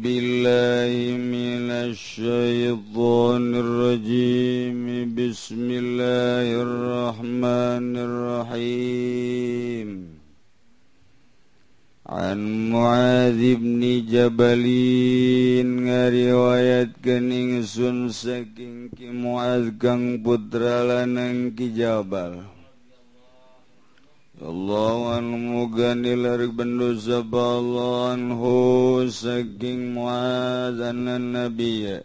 billahi minash rajim bismillahirrahmanirrahim an muadz ibn jabalin ngariwayat kening sun saking ki muadz kang putra lanang ki jabal. Allahanganibandozabalonhusaking muazanan nabiya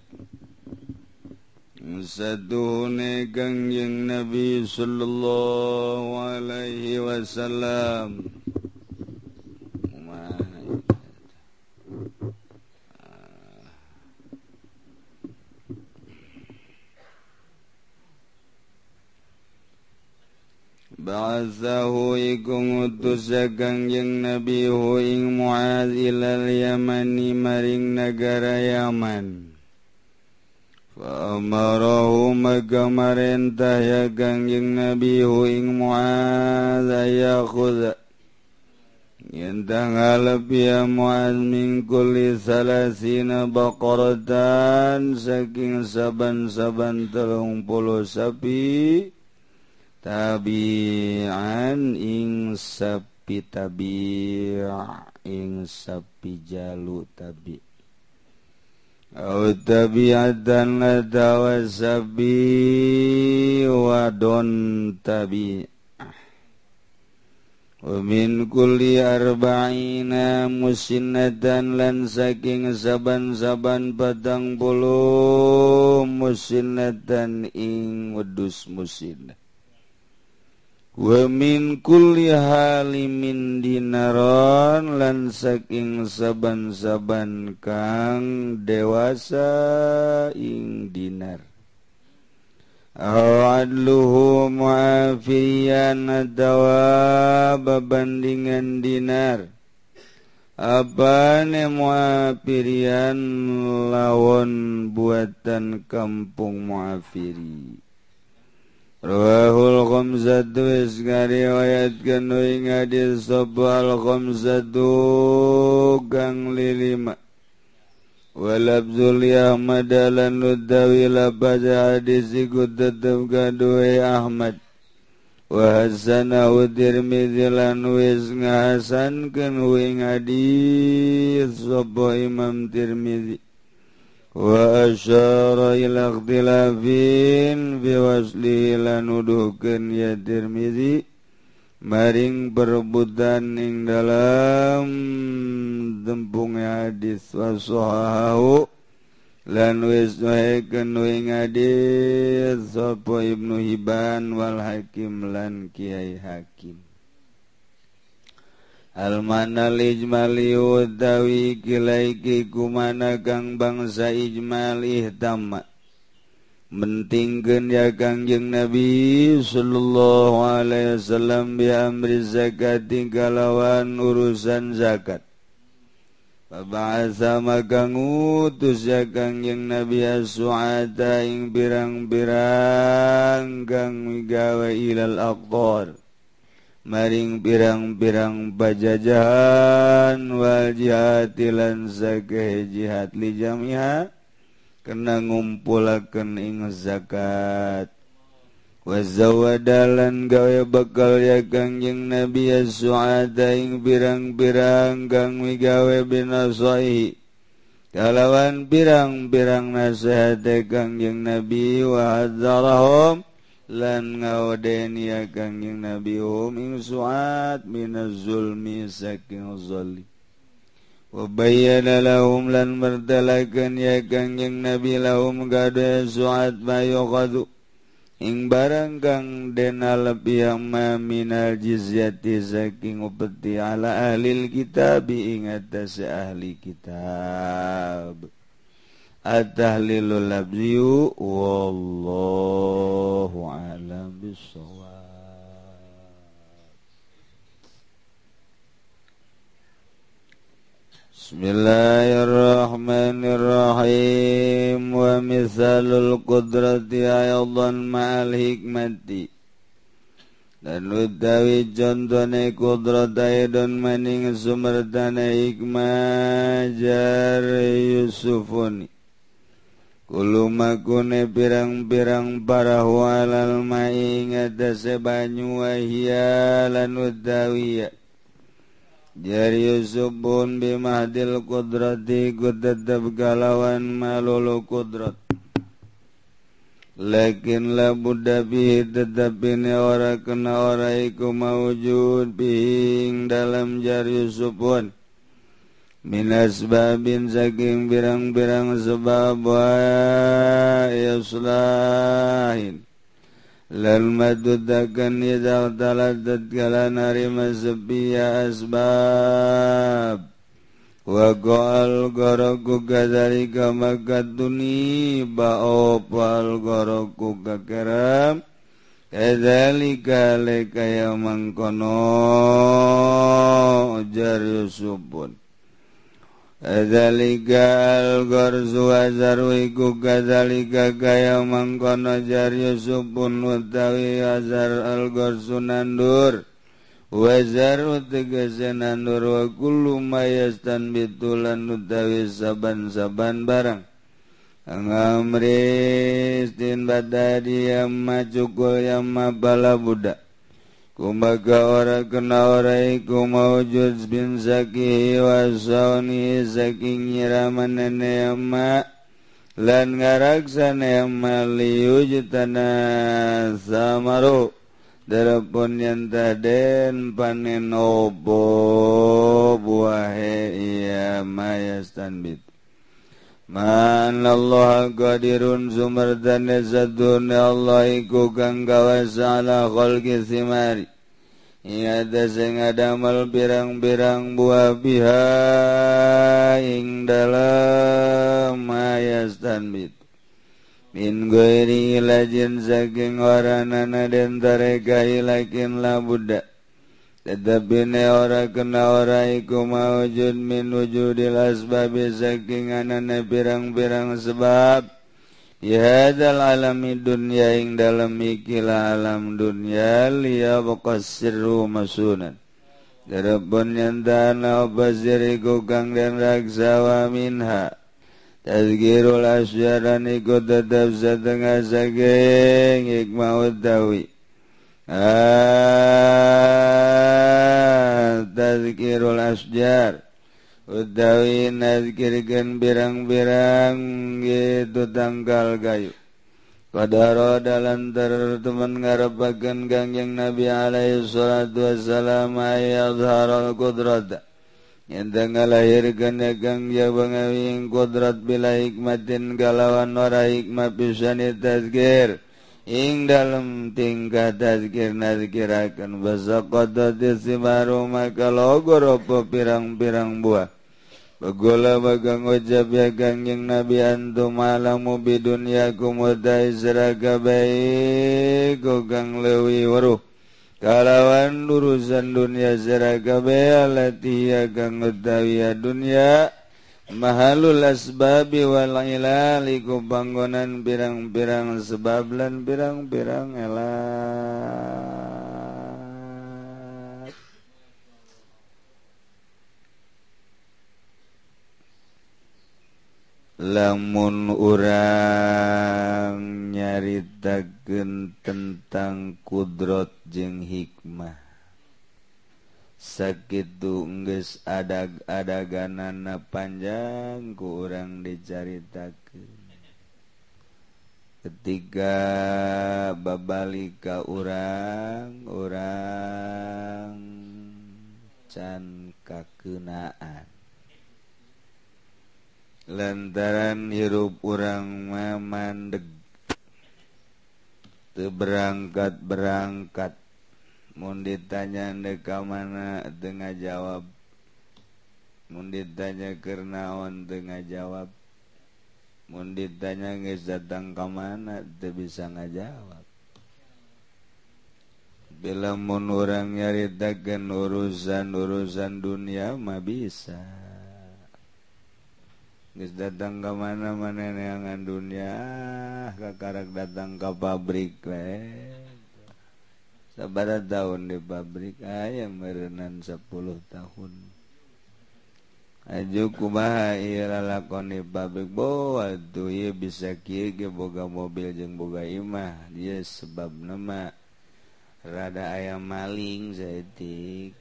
Sadunegang kangjeng Nabi Sallallahu Alaihi Wasallam. Ba'azahu igung utus jagang Nabi hu ing Mu'az ilal Yamani maring negara Yaman. Fa'amarahu magamarentah ya kangjeng Nabi hu ing Mu'az ayakhudha. Yentah ngalap ya Mu'az min kulli salasina baqaratan saking saban-saban telung puluh sapi. tabian ing sepi tabi ing sepi jalu tabi. Au tabiatan ladawa sabi wadon tabi. Umin kulli arba'ina musinnatan lan saking saban-saban patang puluh musinnatan ing wedus musinnah Wemin halimin dinaron lan saking saban-saban kang dewasa ing dinar. Awadluhu muafiyan adawa babandingan dinar. Apa ne muafirian lawan buatan kampung muafiri. Ruhul khamsatu iskari ngariwayatkeun ing hadis sabal khamsatu kang lilima Walabzul Ahmad lan nudawi labad hadis iku tetep kadue Ahmad. Wa hasanahu Tirmidzi lan wis ngahasankeun ing hadis sapa Imam Tirmidzi وأشار إلى اختلاف بوصله lanuduhkeun ya Tirmizi maring perebutan ing dalam tempung hadis wasahahu lan wis nuhikeun ing hadis sapa Ibnu Hibban wal Hakim lan Kiai Hakim. Almanlijmaliudawi gilaiki kumana kang bangsa ijmal tamat mentingkan ya kangjeng Nabi Sallallahu alaihi wasallam bi amri zakat kalawan urusan zakat. Pabasa maka ngutus ya kangjeng Nabi as-su'ata ing birang-birang kang migawe ilal aqtar maring pirang-pirang bajajahan waljihatilan zakah jihad li jamiha kena ngumpulakan ing zakat. Wazawadalan gawe bakal ya kangjeng nabi ya su'ada ing pirang-pirang kang migawe binasaihi kalawan pirang-pirang nasihat kangjeng nabi wa hadzarahum lan ngawadenia kanging nabi hum ing suat minazulmi saking zalim wa bayyana lahum lan merdalakan ya kanging nabi lahum gada suat bayuqadu ing barang kang dena alep yang minal jizyati saking upeti ala ahli kitab ing atas ahli kitab. التهليل اللبني والله أعلم بالصواب. بسم الله الرحمن الرحيم. ومثال القدرة أيضا مع الحكمة. Dan utawi contone kudrat aidon maning sumertane hikmah jar Yusufuni Kulumakune pirang-pirang parahwalal maingat dase banyu wahia udawiya. Jari Yusufun bimahdil kudrati kutetap galawan malulu kudrat. Lakin la buddha bihi tetapi ni ora kena ora iku mawujud bing dalam jari Yusufun. Minasbabin saking birang-birang sebab wa yuslahin Lal madudakan idal taladat kala narima sebiya asbab. Wa goal goroku kadari kamakatuni Ba'opal goroku kakeram. Kedalika lekaya mangkono Jar Yusuf Azaligal gorzu azaru iku kazalika kaya mangkono jar Yusufun utawi azar al gorzu nandur. Wazar tegese nandur wa kullu mayastan bitulan utawi saban-saban barang. Angamris istin badadi yamma cukul yamma bala budak. Kumaga ora kena orai ku maujud bin zakihi wasauni saking nyiraman nema lan ngaraksa nema liyujtana samaru. Darapun yang taden panen obo buahe iya mayastan bit. Man Allah qadirun zumardan zadurna Allah iku kang gawasa ala khalqi thimari. Ia sing adamal birang-birang buah biha ing dalam ayastan bit Min goiri ilajin saking waranana dan tareka ilakin la budak Tetapi ora kena ora iku maujud min wujudil asbabi saking anana pirang-pirang sebab. Yahadal alami dunya ing dalam ikilah alam dunya liya baqasiru masunan. Darabun yantana obazir iku kang dan raksawa minha. Tazkirul asyaran iku tetap setengah saking hikmah utawi. Tazkirul asjar Udawi nazkirkan birang-birang gitu tanggal gayu Padaro dalam terteman ngarepakan kangjeng Nabi alaihi salatu wassalam Ayadharal kudrata Yang ngalahirkan kang jabangawing kudrat bila hikmatin Galawan wara hikmah pisani tazkir. ing dalam tingkat tazkir nazkirakan basaqatati simaru maka logor apa pirang-pirang buah. Bagola bagang ojab ya kangjeng Nabi antum alamu bidunya kumutai seraka baik kang lewi waruh. Kalawan urusan dunia seraka baik Alati ya kang utawi dunia. Mahalul asbabi wal ilali ku bangunan birang-birang sebab lan birang-birang elat. Lamun urang nyaritakeun tentang kudrot jeung hikmah. sakit geus ada-ada ganana panjang kurang dicaritakan ketiga babalik ka urang orang can kakenaan. Lantaran hirup orang memandeg berangkat berangkat munditanya deka mana Tengah jawab munditanya kenaon Tengah jawab munditanya guys datang ke mana tuh bisa ngajawab. Bila mun orang nyaritakan urusan-urusan dunia mah bisa. Geus datang ke mana mana neangan dunia ah, kakarak datang ke pabrik le sabar tahun di pabrik aya merenan 10 tahun. Aju kumaha ira lakon di pabrik? Bawa tuh bisa kieu ge boga mobil jeung boga imah. Dia sebab nama rada ayam maling saeutik.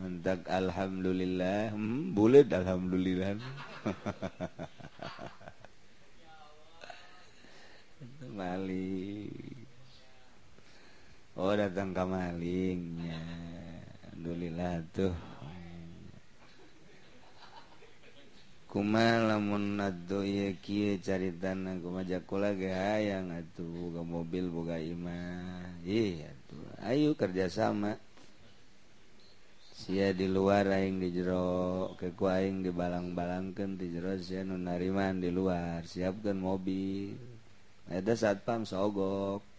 Mentak alhamdulillah. Hmm, boleh alhamdulillah. Maling. Oh datang ke malingnya Alhamdulillah tuh. Kuma lamun nato iya kia carita na kuma hayang atuh boga mobil boga imah. Ih atuh. Ayo kerjasama. Sia di luar aing di jero keku aing di balang balangkeun di jero sia nu nariman di luar siapkan mobil. Ada satpam sogok.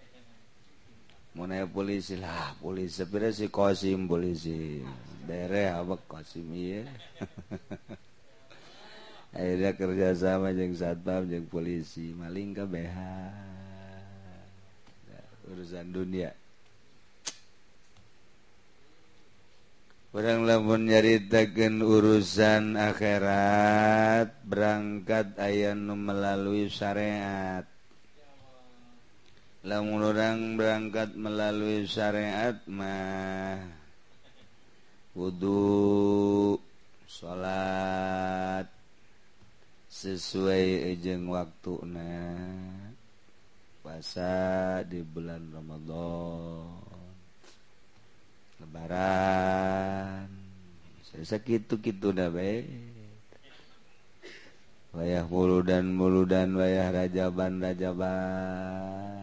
Muna polisi lah polisi. Sepira si kosim polisi. Dere apa kosim iya. Akhirnya kerjasama jeng satpam jeng polisi. Maling ke BH. Nah, urusan dunia. Orang lamun nyaritakan urusan akhirat berangkat ayat melalui syariat. lamun orang berangkat melalui syariat mah wudhu salat sesuai ejeng waktu nah puasa di bulan Ramadan. Lebaran. Saya gitu gitu dah baik wayah mulu dan mulu dan wayah rajaban rajaban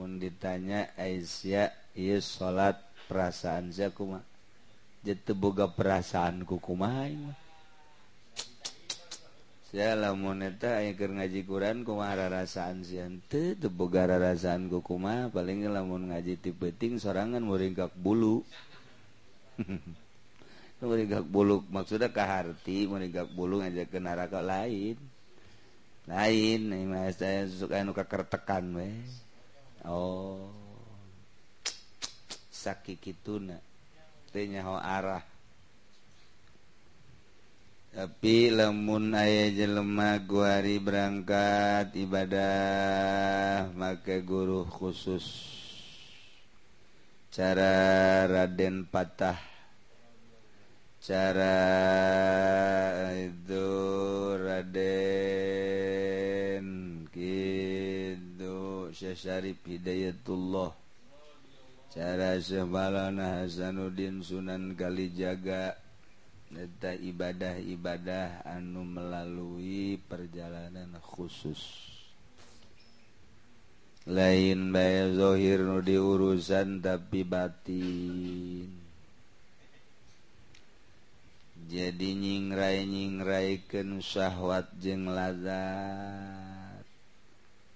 mun ditanya Aisyah ieu salat perasaan saya kumaha teu boga perasaan ku mah. Saya lamun eta aya keur ngaji Quran kumaha rasaan sia. Teu teu boga rasaan ku kumaha paling lamun ngaji ti peuting sorangan muringkak bulu. Muringkak bulu maksudna ka harti muringkak bulu ngajakeun ke neraka lain lain saya suka anu kakertekan weh Oh. Sakit tunanyaho arah. Tapi lemun ayah jelema guari berangkat ibadah maka guru khusus. Cara Raden patah. Cara itu Raden Syarif Hidayatullah. Cara Sybalana Hasanuddin Sunan Kalijaga neta ibadah-ibadah anu melalui perjalanan khusus. Lain bayzohir nu di urusan tapi batin. Jadi nyingrai nyingraiken syahwat jeng lazat.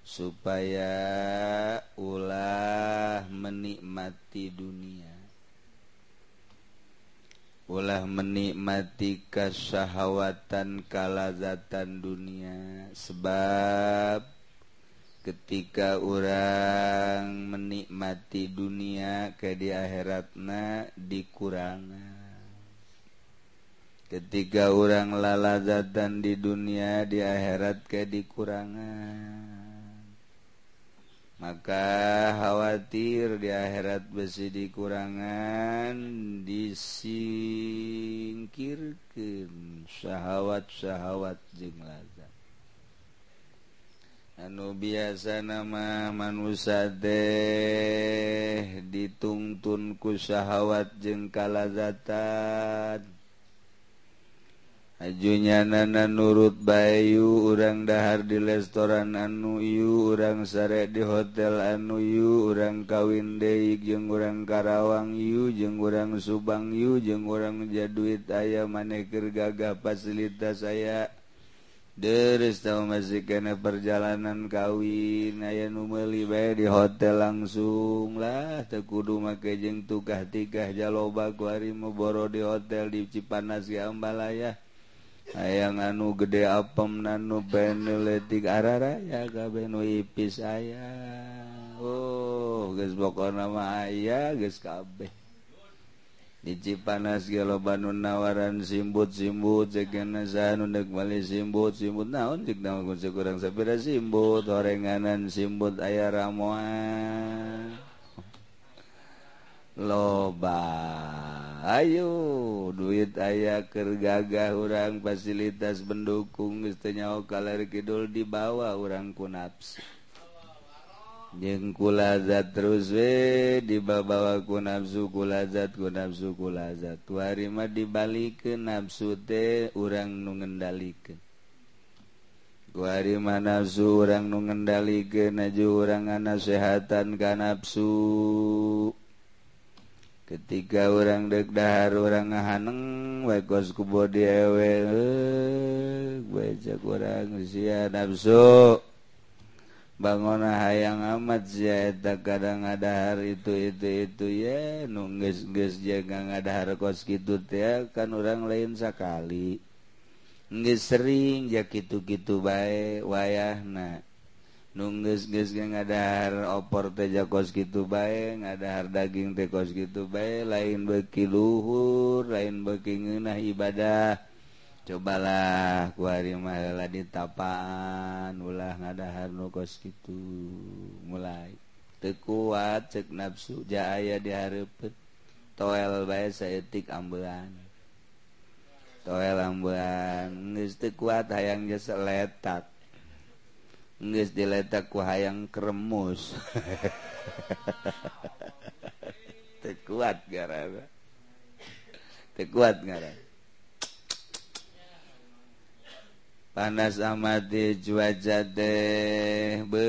Supaya ulah menikmati dunia. Ulah menikmati kesyahwatan kalazatan dunia. Sebab ketika orang menikmati dunia ke di akhiratna dikurangan ketika orang lalazatan di dunia di akhirat ke dikurangan maka khawatir di akhirat besi dikurangan disingkirkan syahwat-syahwat jeng lazat. Anu biasa nama manusia teh ditungtunku syahwat jengkalazatan ajunya nana nurut Bayu urang dahar di restoran anu yu urang sare di hotel anu yu urang kawin De jeung urang Karawang Yu jeung urang Subang Yu jeung urang ja duit ayam maneker gagah fasilitas saya deres tahu masih karena perjalanan kawin aya numeli bae di hotel langsung. Lah tekudu make jeung tukah tikah jaloba kuari meboro di hotel di Cipanas Ambalaya ayaang anu gede apem nanu peneletik arara ya kabe nu ipis saya oh geus bokor nama aya geus kabeh. Dici panas gelo banun nawaran simbut simbut cekena sanu dek bali simbut simbut naon cek nama kun sekurang sapira simbut orenganan simbut aya ramoan loba. Ayo duit aya kergagah orang fasilitas pendukung istanyawa kaller Kidul dibawa orang kunaps jengkulazat terus we dibawa ku nafsu kulazat ku nafsu kulazat warima dibalik ke nafsu teh orang nu ngendalikeun warima nafsu orang nu ngendalikeun aju urang ngasehatan ka nafsu ketika orang degdahar orang ngahaneng wagos ku body ewe eh, baca kurang usia nafsu. Bangun hayang amat sia eta kadang ngadahar itu itu itu ya nu geus geus jaga ngadahar kos kitu teh kan orang lain sakali. Geus sering ya kitu-kitu bae wayahna. nungges-ges ngadahar opor teja kos gitu bae ngadahar daging teh kos gitu bae lain beki luhur lain beki ngeunah ibadah. Cobalah ku hari mah ditapaan ulah ngadahar nu kos gitu mulai. Teu kuat cek nafsu ja aya di toel bae saetik ambelan toel ambelan geus teu kuat hayang jasa letak. nggak diletak ku hayang kremus tekuat gara tekuat gara panas amati cuaca deh be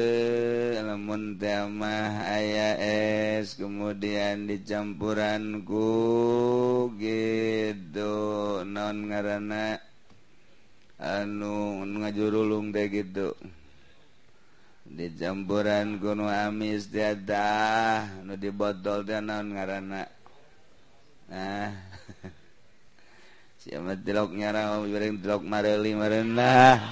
lemun temah aya es kemudian dicampuran ku gitu. Non ngarana anu ngajurulung teh gitu. di jamburan Gunung Amis diadah nu di botol dan naon ngaranna? Nah si amat dilok nyara goreng dilok mareli marena.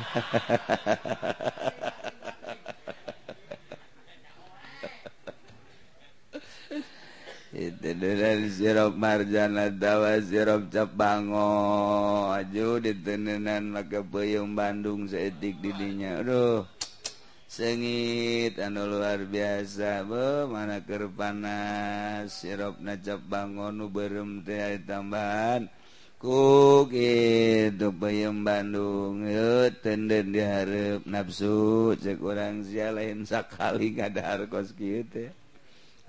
Itu dari sirup marjana tawa sirup capango aju ditenenan maka peyung Bandung seetik didinya. Aduh. sengit anu luar biasa be mana ker panas. Sirup nacap bangun berem teh tambahan. Ku gitu peyem Bandung ye tenden diharap nafsu. Cek orang sia lain sakali ngadahar kos kieu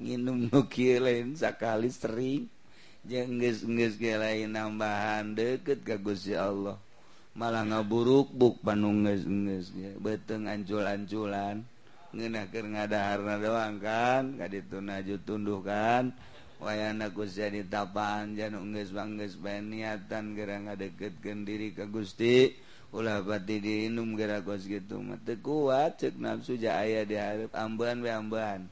nginum nu kieu lain sakali sering. Jeung geus lain nambahan deket ka Gusti Allah. malah ngaburuk buk Bandung beteng anculan-anculan ngenaker ngadaharna doang kan ka ditu naju tunduhkan wayana jadi tapaan janung geus bae niatan geura ngadeketkeun diri ka Gusti. Ulah pati diinum gera kos kitu mah teu kuat cek nafsu ja aya di hareup ambeun we ambeun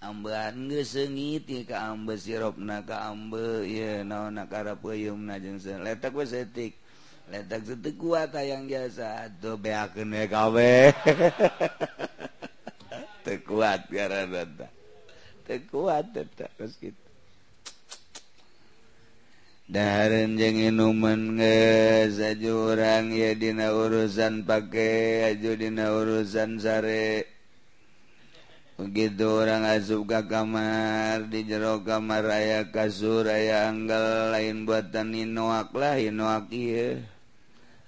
ambeun geus seungit ka ambe sirupna ka ambe ieu naonna karapeuyeumna jeung letak we setik letak kuat tayang jasa tuh beakeun we kabeh teu kuat karena teh teu kuat eta geus kitu dahareun jeung inuman geus aju urang ya dina urusan pake aju dina urusan sare. Begitu orang asup ka kamar di jero kamar aya kasur aya anggal lain buatan inoak lah inoak ieu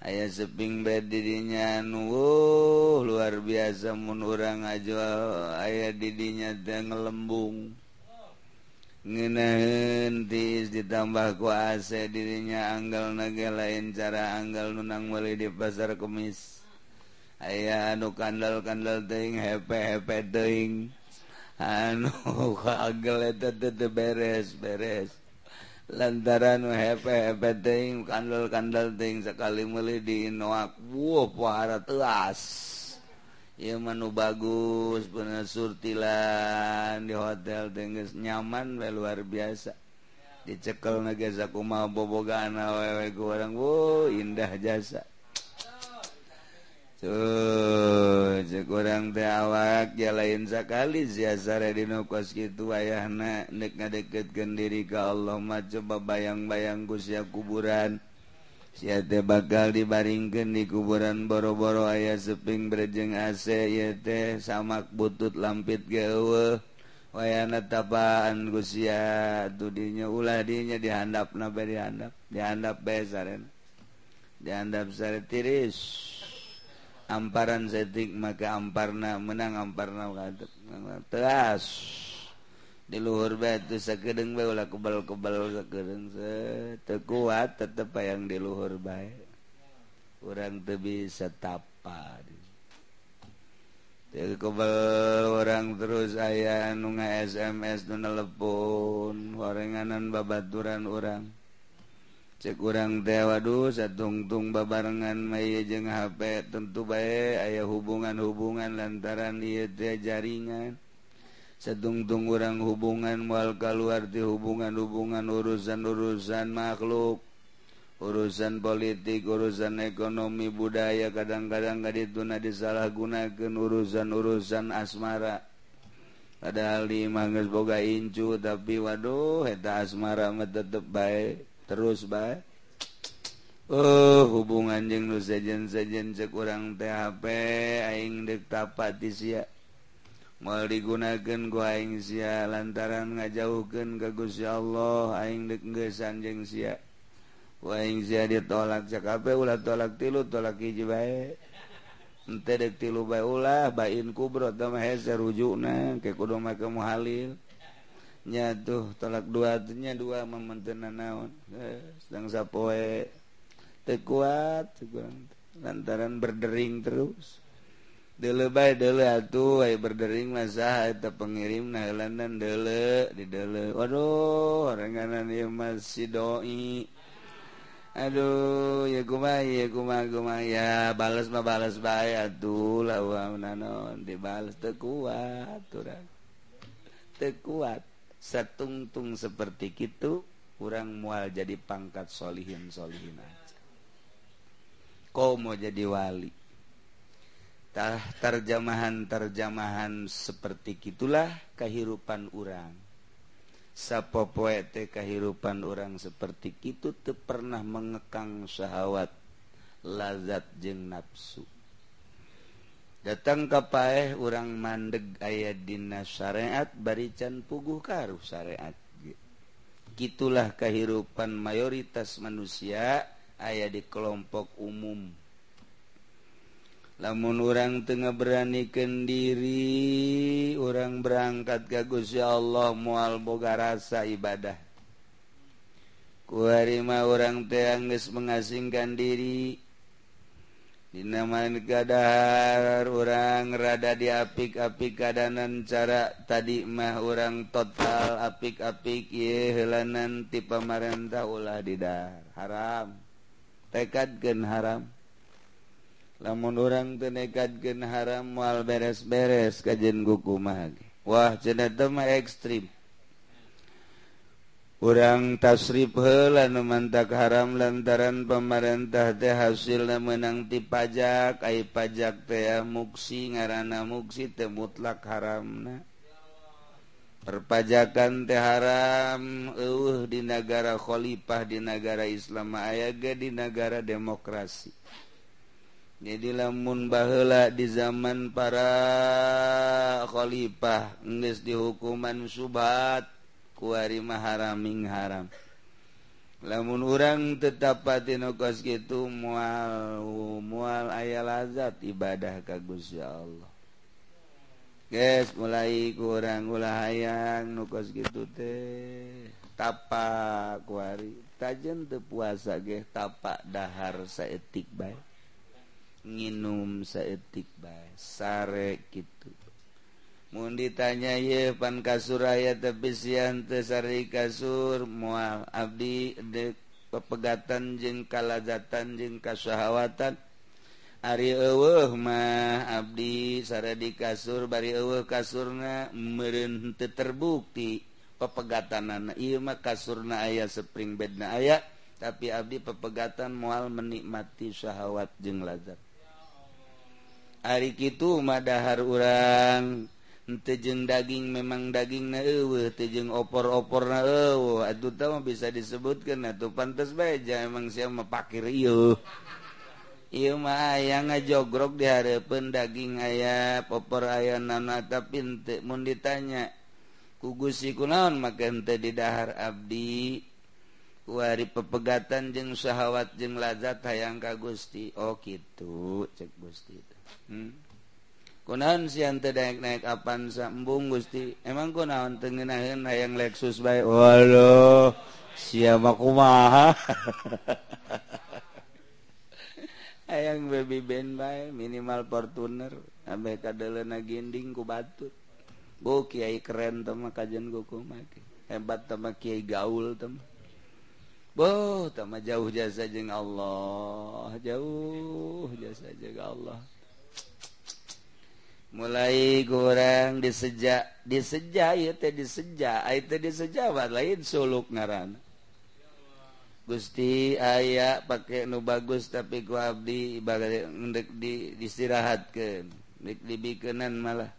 aya seping bed didinya nu luar biasa menurang aja ayaah didinya dan ngelembung. Ngenahhentis ditambah kuasa dirinya anggal naga lain cara anggal nunang meli di pasar kumis aya anu kandal kandal teing hepe hepe teing anu kagel beres beres. lantaran kandel kandel ting sekali meli di noak. Wuh pahara telas ya manu bagus bener surtilan di hotel tengges nyaman we luar biasa. Dicekel nages aku mah bobogaan ku goreng wuh indah jasa. tuh je kurang awak ja lain sakali zizare dikos gitu ayah na nek nga deketken diri ka Allah ma coba bayang-bayang Guya kuburan. Si bakal dibaringken di kuburan boro-boro ayah seping berjeng ase teh samak butut lampit gewe wayana tapaan Guya tudinya uladinya dihandap na dihandap dihandap besar dihandap sare tiris. amparan setik maka amparna menang amparna teras. Diluhur batu sakedeng bae ulah kebal-kebal sakedeng tekuat tetep yang diluhur bae urang teu bisa tapa teu kebal orang terus aya nu SMS nu nelepon horenganan babaturan orang cek teh waduh satungtung babarengan may jeung HP tentu baik ayaah hubungan-hubungan lantaran diete jaringan. Setungtung urang hubungan moal kaluar di hubungan-hubungan urusan-urusan makhluk urusan politik urusan ekonomi budaya kadang-kadang gak dituna disalahgunakan urusan-urusan asmara. Padahal di manges boga incu tapi waduh heta asmara mah tetep baik terus baik Oh hubungan jeng nu sejen sejen cek orang THP aing dek tapat di sia. Mal digunakan ku aing sia lantaran ngajauhkan ke Gusti Allah aing dek ngesan jeng sia. Ku aing sia ditolak cek ulah tolak tilu tolak hiji bae ente dek tilu bae ulah bain kubro tamah hese rujukna ke kudu make muhalil. Tuh tolak duanya dua mementenan naon. Eh, sedang sapoe. Tekuat lantaran berdering terus. Delebay dele atuh ay berdering masa eta pengirim naheulanan dele di dele waduh oranganan ieu masih doi. Aduh ya kumaha ya kumaha kumaha. Ya balas mah balas bae atuh lawan nanon dibales. Teu kuat urang. Teu kuat setungtung seperti itu kurang mual jadi pangkat solihin solihin aja. Kau mau jadi wali? Tah terjemahan terjemahan seperti itulah kehidupan orang. Sapopoe teh kehidupan orang seperti itu teu pernah mengekang syahwat lazat jeng nafsu. datang kapaeh orang mandeg aya dina syariat barican puguh karuh syariat gitulah kehidupan mayoritas manusia ayah di kelompok umum. Lamun orang tengah berani kendiri orang berangkat ke Gusti Allah mual boga rasa ibadah. Kuharima orang teangges mengasingkan diri Inaman kadahar orang rada diapik-apik kadanan cara tadi mah orang total apik-apik ye helanan ti pamarentah ulah didar haram. Tekad gen haram. Lamun orang tenekad gen haram mual beres-beres kajen guku mah wah cenah mah ekstrim. Urang tasrib hela numantak haram lantaran pemerintah teh hasilnya menang ti pajak ay pajak teh muksi ngarana muksi teh mutlak haramna. Perpajakan teh haram eueuh di negara khalifah di negara Islam ayaga di negara demokrasi. Jadi lamun baheula di zaman para khalifah geus dihukuman subhat kuari maharaming haram lamun urang tetapati nukos gitu mual mual ayah lazat ibadah kagus ya Allah. Guys mulai kurang ulah hayang nukos gitu teh tapa kuari. Tajen teu puasa ge tapa dahar saetik bae. Nginum saetik bae sare gitu ditanya ye pan kasuraya tepisian tesari kasur. Mual abdi de pepegatan jeng kalazatan jeng kasahawatan. Ari eueuh mah abdi sare di kasur bari eueuh kasurna meureun teu terbukti pepegatanana. Ieu mah kasurna aya spring bedna aya tapi abdi pepegatan moal menikmati syahwat jeung lazat. Ari kitu madahar urang tejeng daging memang daging na tejeng opor-opor na aduh tahu bisa disebutkan atau pantas baja emang siapa pakir iyo iya mah ayah ngajogrok di harapan daging ayah popor ayah nana tapi ente mun ditanya kugusi kunaon maka ente didahar abdi kuari pepegatan jeng syahwat jeng lazat hayang ka gusti. Oh gitu cek gusti hmm. kunaon sian teu naik-naik apan embung Gusti? Emang kunaon teu ngeunaheun hayang Lexus bae? Waduh sia mah kumaha? Hayang baby band bae minimal Fortuner abe kadeleuna ginding ku batut. Bu kiai keren teh mah kajian hebat teh mah kiai gaul teh mah. Bo, jauh jasa jeng Allah, jauh jasa jeung Allah. mulai goreng disejak diseja diseja. Disejawat lain suluk ngaran. Gusti aya pakai nu bagus tapi ku Abdi ibarat di istirahatkan dibikenan malah.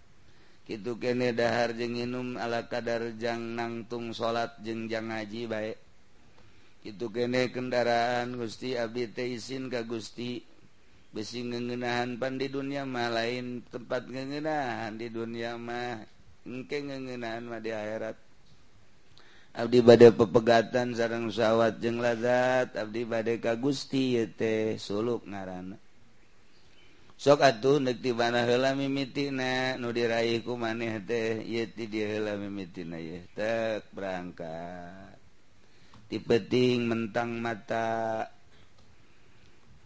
Gitu kene dahar jeng inum ala kadarjang nangtung salat jengjang ngaji baik itu kene kendaraan Gusti Abdi teh izin ka Gusti. besi ngengenahan pan di dunia mah lain tempat ngengenahan di dunia mah. Engke ngengenahan mah di akhirat. Abdi badai pepegatan sarang sawwat jeng lazat. Abdi badai ka Gusti yete suluk ngaran sok atuh nek ti bana heula mimitina nu diraih ku maneh teh ieu ti dia heula mimitina ye tek berangkat. Ti penting mentang mata.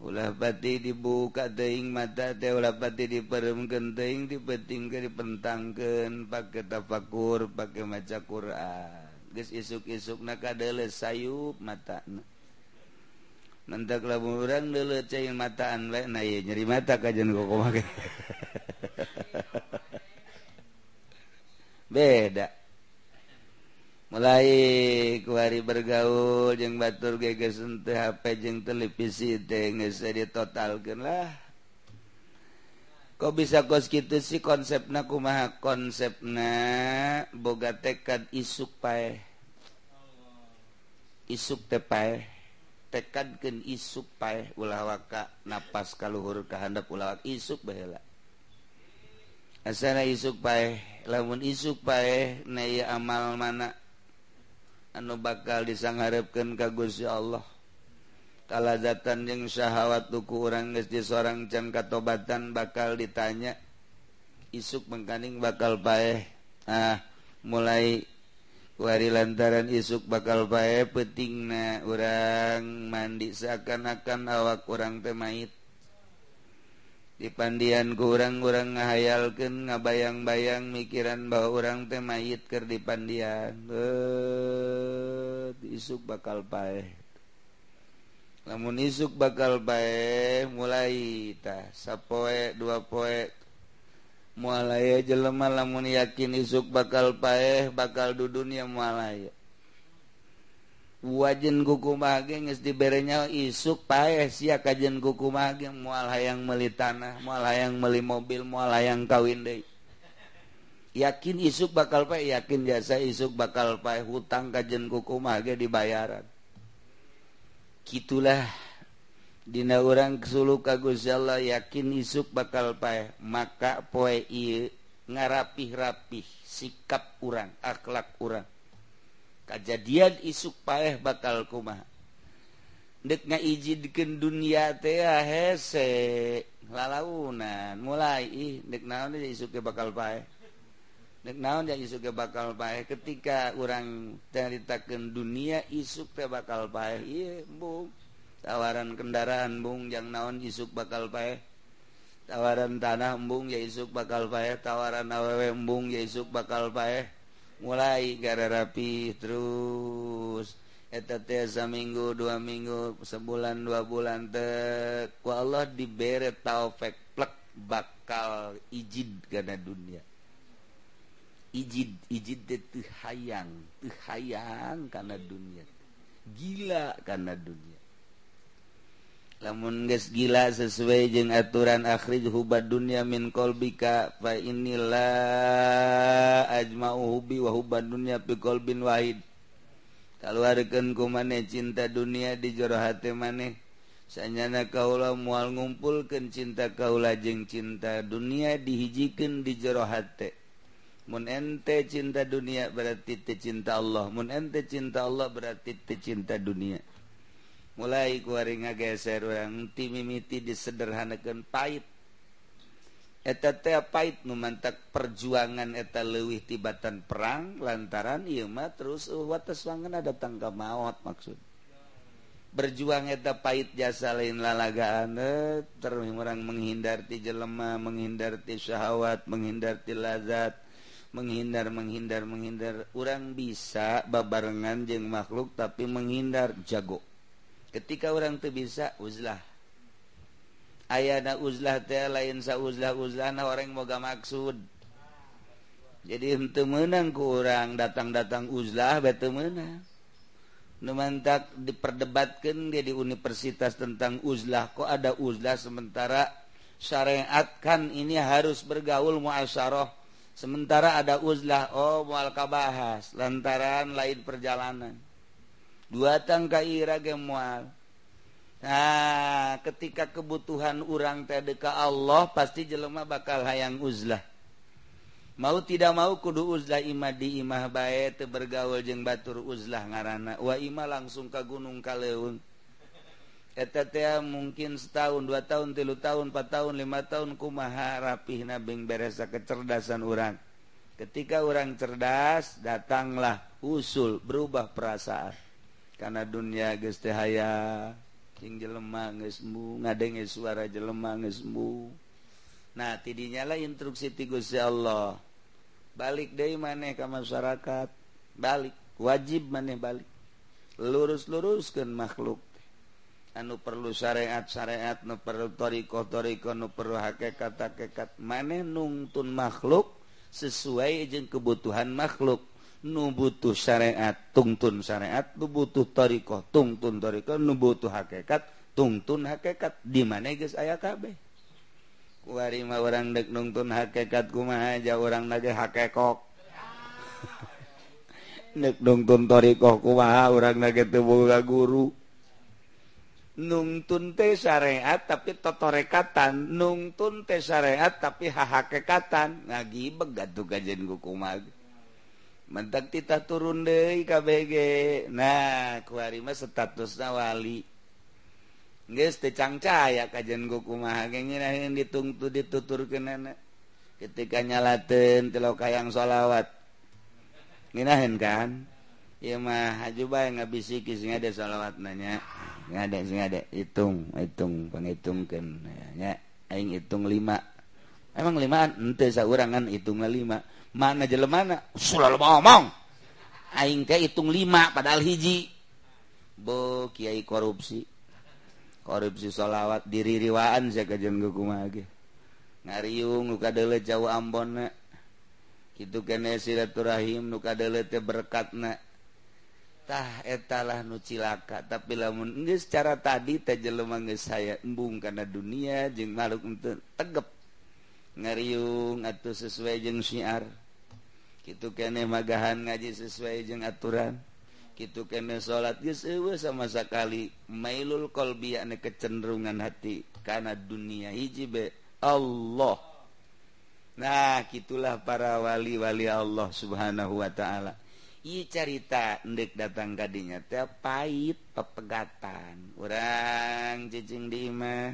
ulah pati dibuka teing mata teh ulah pati diperemkeun teing dipentingkeun dipentangkeun pakai tafakur pakai maca Quran. Geus isuk-isukna kadele sayup matana. Nantak lamun urang deuleuh ceing mataan we na ye nyeri mata kajen kok make. Beda. mulai kuari bergaul jeung batur gegesen teh HP jeung televisi teh geus ditotalkeun lah. Kok bisa kos kitu sih konsepna kumaha? Konsepna boga tekad isuk pae isuk teh pae tekadkeun isuk pae ulah waka napas kaluhur ka handap ulah isuk baheula asana isuk pae lamun isuk pae naya amal mana? anu bakal disangharepkeun ka Gusti Allah. Kalazatan yang syahwat tuku orang di seorang can katobatan bakal ditanya isuk mengkaning bakal paeh? Ah mulai wari lantaran isuk bakal paeh petingna orang mandi seakan-akan awak orang temait dipandian kurang-gurang ngahayalken nga bayang-bayang mikiran bahwa orang teh mayit ke dipandian. Isuk bakal pae namun isuk bakal pae mulai tah sapoe dua poe. Mualaya jelema lamun yakin isuk bakal paeh bakal dudun ya mualaya wajen guku maging diberenya isuk paes sia kajen kuku maging mual hayang meli tanah mual hayang meli mobil mual hayang kawin deui. Yakin isuk bakal pae yakin jasa isuk bakal pae hutang kajen kuku mage dibayaran. Gitulah dina urang kesulu ka Gusti Allah yakin isuk bakal pae maka poe ieu ngarapih-rapih sikap urang akhlak urang. kejadian isuk paeh bakal kuma dek ngaijidkan dunia teh ah, hese lalaunan mulai ih dek naon dia isuk bakal paeh? Dek naon dia isuk bakal paeh? Ketika orang ceritakan dunia isuk teh bakal paeh iya bung. Tawaran kendaraan bung yang naon isuk bakal paeh? Tawaran tanah embung ya isuk bakal paeh. Tawaran awewe embung ya isuk bakal paeh? mulai gara rapi terus. Eteteza minggu dua minggu sebulan dua bulan te ku Allah dibere taufik plek bakal ijid karena dunia. Ijid ijid teh hayang teh hayang karena dunia. Gila karena dunia. lamun geus gila sesuai jeung aturan akhrij hubad dunya min qalbika fa innila ajma'u hubi wa hubad dunya fi qalbin wahid. Kaluarkeun ku maneh cinta dunia di jero hate maneh. Sanyana kaula moal ngumpulkeun cinta kaula jeung cinta dunia dihijikeun di jero hate. Mun ente cinta dunia berarti teu cinta Allah. Mun ente cinta Allah berarti teu cinta dunia. mulai kuari ngageser orang ti mimiti disederhanakan pahit eta teh pahit numantak perjuangan eta leuwih tibatan perang lantaran ieu mah terus uh, wates wangena datang ka maot maksud. Berjuang eta pahit jasa lain lalagaan eh, terus orang menghindar ti jelema menghindar ti syahwat menghindar ti lazat menghindar menghindar menghindar. Orang bisa babarengan jeung makhluk tapi menghindar jago. Ketika orang tuh bisa uzlah. Aya na uzlah teh lain sa uzlah uzlah na orang moga maksud. Jadi untuk menang ku orang datang-datang uzlah bete menang. Numantak diperdebatkan dia di universitas tentang uzlah kok ada uzlah sementara syariat kan ini harus bergaul muasyarah. Sementara ada uzlah oh mual kabahas lantaran lain perjalanan dua tangka Irage mual nah ketika kebutuhan urang TDK Allah pasti jelema bakal hayang uzlah. Mau tidak mau kudu uzlah Imah di Imah bae teu bergaul jeung batur uzlah ngaranana wa imah langsung ka gunung kaleun teh mungkin setahun dua tahun tilu tahun empat tahun lima tahun kumaha rapihna nabing beresa kecerdasan urang. Ketika orang cerdas datanglah usul berubah perasaan. karena dunia gestehaya sing jelemah ngesmu ngadenge suara jelemah ngesmu nah tidinya lah instruksi ti Gusti Allah. Balik deh maneh ke masyarakat. Balik wajib maneh balik. Lurus-luruskan makhluk anu perlu syariat-syariat nu perlu toriko-toriko nu perlu hakikat hakikat maneh nungtun makhluk sesuai jeung kebutuhan makhluk. nu butuh syariat tungtun syariat. Nu butuh thoriqoh tungtun nu butuh hakikat tungtun hakikat. Di mana geus aya kabeh? Warima orang dek nungtun hakikat kumaha aja orang nage hakekok. Dek nungtun thoriqoh kumaha orang nage teu boga guru. Nungtun teh syariat tapi totorekatan. Nungtun teh syariat tapi hahakekatan. Ngagi begatuh kajian kukumah mentak titah turun deh KBG nah kuarima statusnya wali. Guys, cangcaya kajian kumaha kayaknya yang ditungtu ditutur ke nenek ketika nyalaten telo kayang solawat nginahin kan? Iya mah ajuba yang bisiki sing ada solawat nanya ngade ada hitung hitung penghitungkan ya aing hitung lima. Emang limaan? Ente saurangan hitung lima. mana jele mana? Selalu ngomong. Aing teh hitung lima padahal hiji. Bo kiai korupsi. Korupsi sholawat diri riwaan saya kajian gukuma lagi ngariung nuka dele jauh ambon na. Itu kene silaturahim nuka dele teh berkat na. Tah etalah nu cilaka. Tapi lamun enggak secara tadi teh jelema geus saya embung karena dunia jeng makhluk untuk tegep. Ngariung atau sesuai jeng syiar. gitu kene magahan ngaji sesuai jeung aturan. Gitu kene salat geus eueuh sama sekali. Mailul qalbi yakni kecenderungan hati. Karena dunia hiji be Allah. Nah gitulah para wali-wali Allah subhanahu wa ta'ala. Iya carita ndek datang kadinya teh pahit pepegatan. Orang cicing di imah.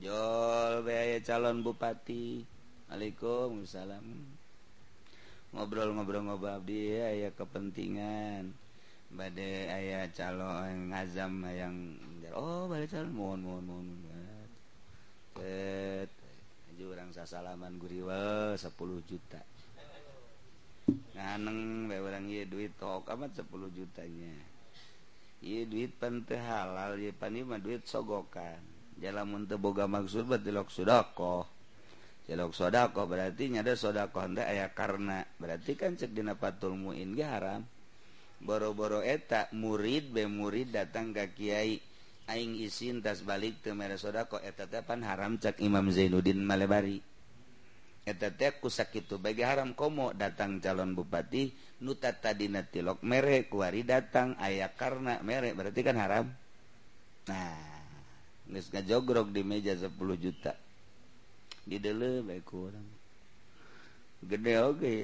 Jol be calon bupati. Waalaikumsalam ngobrol-ngobrol-ngoba Abdi aya kepentingan. Badai ayah calon ngazam yang oh bade calon. Mohon mohon mohon ket aja orang sasalaman guriwa 10 juta. Nganeng bae orang ieu duit tok amat 10 jutanya. Ieu duit pante halal ieu pan mah duit sogokan. Jalamun teu boga maksud batilok sudako celok sodako berarti nyada sodako anda ayah karena berarti kan cek dina patul muin ge haram. Boro-boro eta murid be murid datang ke kiai. Aing isin tas balik ke mere sodako eta tepan haram cek imam zainuddin malebari. Eta teh kusakitu bagi haram komo datang calon bupati nuta tadi tilok mere kuari datang ayah karena mere berarti kan haram. Nah nggak jogrok di meja 10 juta. didele baik kurang gede oke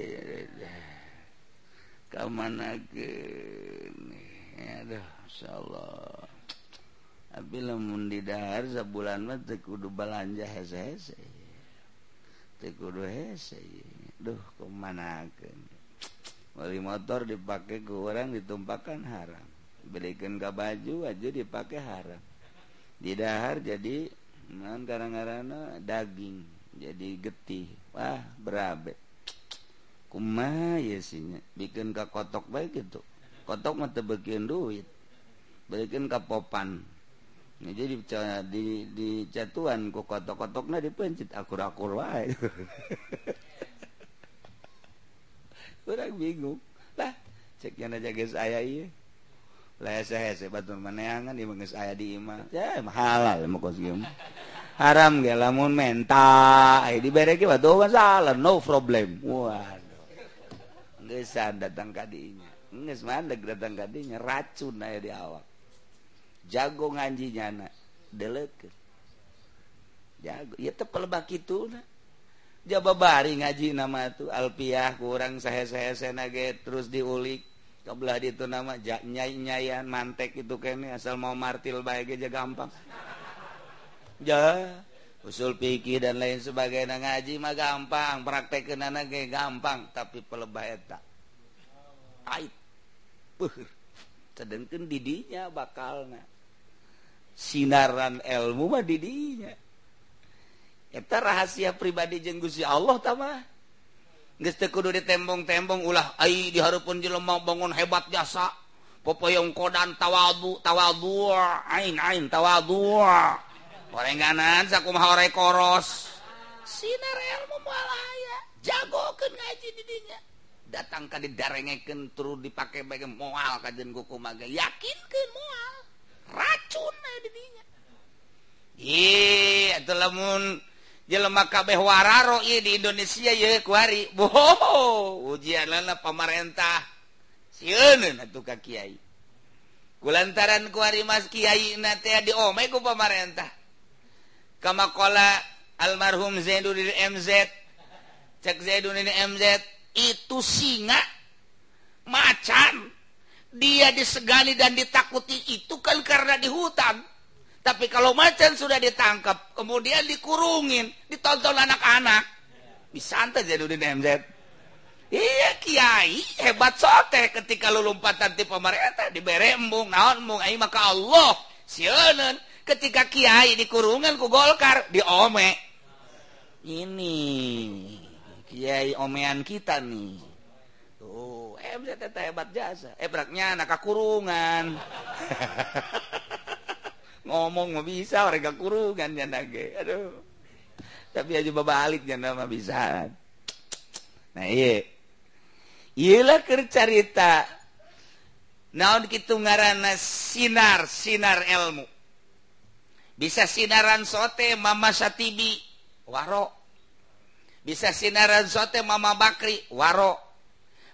ka mana ke aduh insyaallah abi lamun di dahar sebulan mah teu kudu belanja hese-hese teu kudu hese duh kumanakeun beli motor dipakai ke orang ditumpakan haram belikan ke baju aja dipakai haram di dahar jadi Nah, gara-garana daging jadi getih. Wah berabe. Kuma yesinya bikin ke kotok baik gitu. Kotok mah tebekin duit bikin ke popan. Nah, jadi di, di catuan ku kotok-kotoknya dipencet akur-akur wae. Kurang bingung. Lah cek yang aja guys ayah iya. maneangan aya diman halal haram ge lamun menta dibere salah no problem. Waduh. Geus datang kadinya geus mandeg datang kadinya racun aya di awak. Jago ngaji nyana jago ieu teh pelebak kituna jaba bari ngaji nama tuh alpiah kurang sahe-sahe sana ge terus diulik. Kebelah itu nama nyai-nyayan mantek itu kayaknya asal mau martil baik aja gampang. Ja usul pikir dan lain sebagai ngaji mah gampang praktek anak kayak gampang tapi pelebah eta. Ait sedangkan didinya bakal nah sinaran ilmu mah didinya. Eta rahasia pribadi jeung Gusti Allah tama geus teu kudu ditembong-tembong ulah ai diharapun jelema bangun hebat jasa. Popoyong kodan tawadu tawadu ain ain tawadu gorenganan sakumaha ore koros. Sinar ilmu moal aya jagokeun ngaji di dinya. Datang ka didarengekeun terus dipake bage moal kajeun kuku mage. Yakinkeun moal racun di dinya. Ih atuh lamun jelema kabeh wararo ieu di Indonesia ye kuari boho ujian lana pamarentah. Sieun atuh ka kiai. Kulantaran kuari mas kiai na teh diome ku pamarentah. Kama almarhum Zainuddin MZ cek Zainuddin MZ itu singa macan. Dia disegani dan ditakuti itu kan karena di hutan. Tapi kalau macan sudah ditangkap kemudian dikurungin ditonton anak-anak bisa jadi di MZ iya kiai hebat sote ketika lu lompatan di pemerintah diberi embung naon embung ai maka Allah sionen ketika kiai dikurungan ku golkar di ome ini kiai omean kita nih. Hebat jasa. Ebraknya anak kurungan ngomong mau bisa mereka kurungan ya nage. Aduh. Tapi aja balik ya nama bisa. Nah iya. Iyalah kercarita naon kitu ngarana sinar sinar ilmu. Bisa sinaran sote mama satibi waro. Bisa sinaran sote mama bakri waro.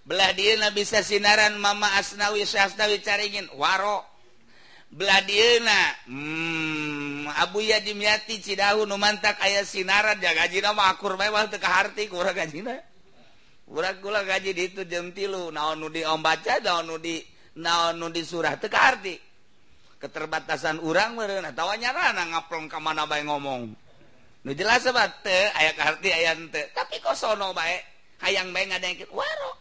Belah dia bisa sinaran mama asnawi syasnawi caringin waro. beladirna hmm, Abu Yadimyati Cidahu numantak ayah sinaran jaga gaji nama akur mewah teka harti kurang gaji na kurang kula gaji di itu jam tilu naon nudi om baca naon nudi naon nudi surah teka harti keterbatasan urang meureun atawa nyarana ngaplong ka mana bae ngomong. Nu jelas sabat teu aya harti aya teu tapi kosono bae hayang bae ngadengkeun waro.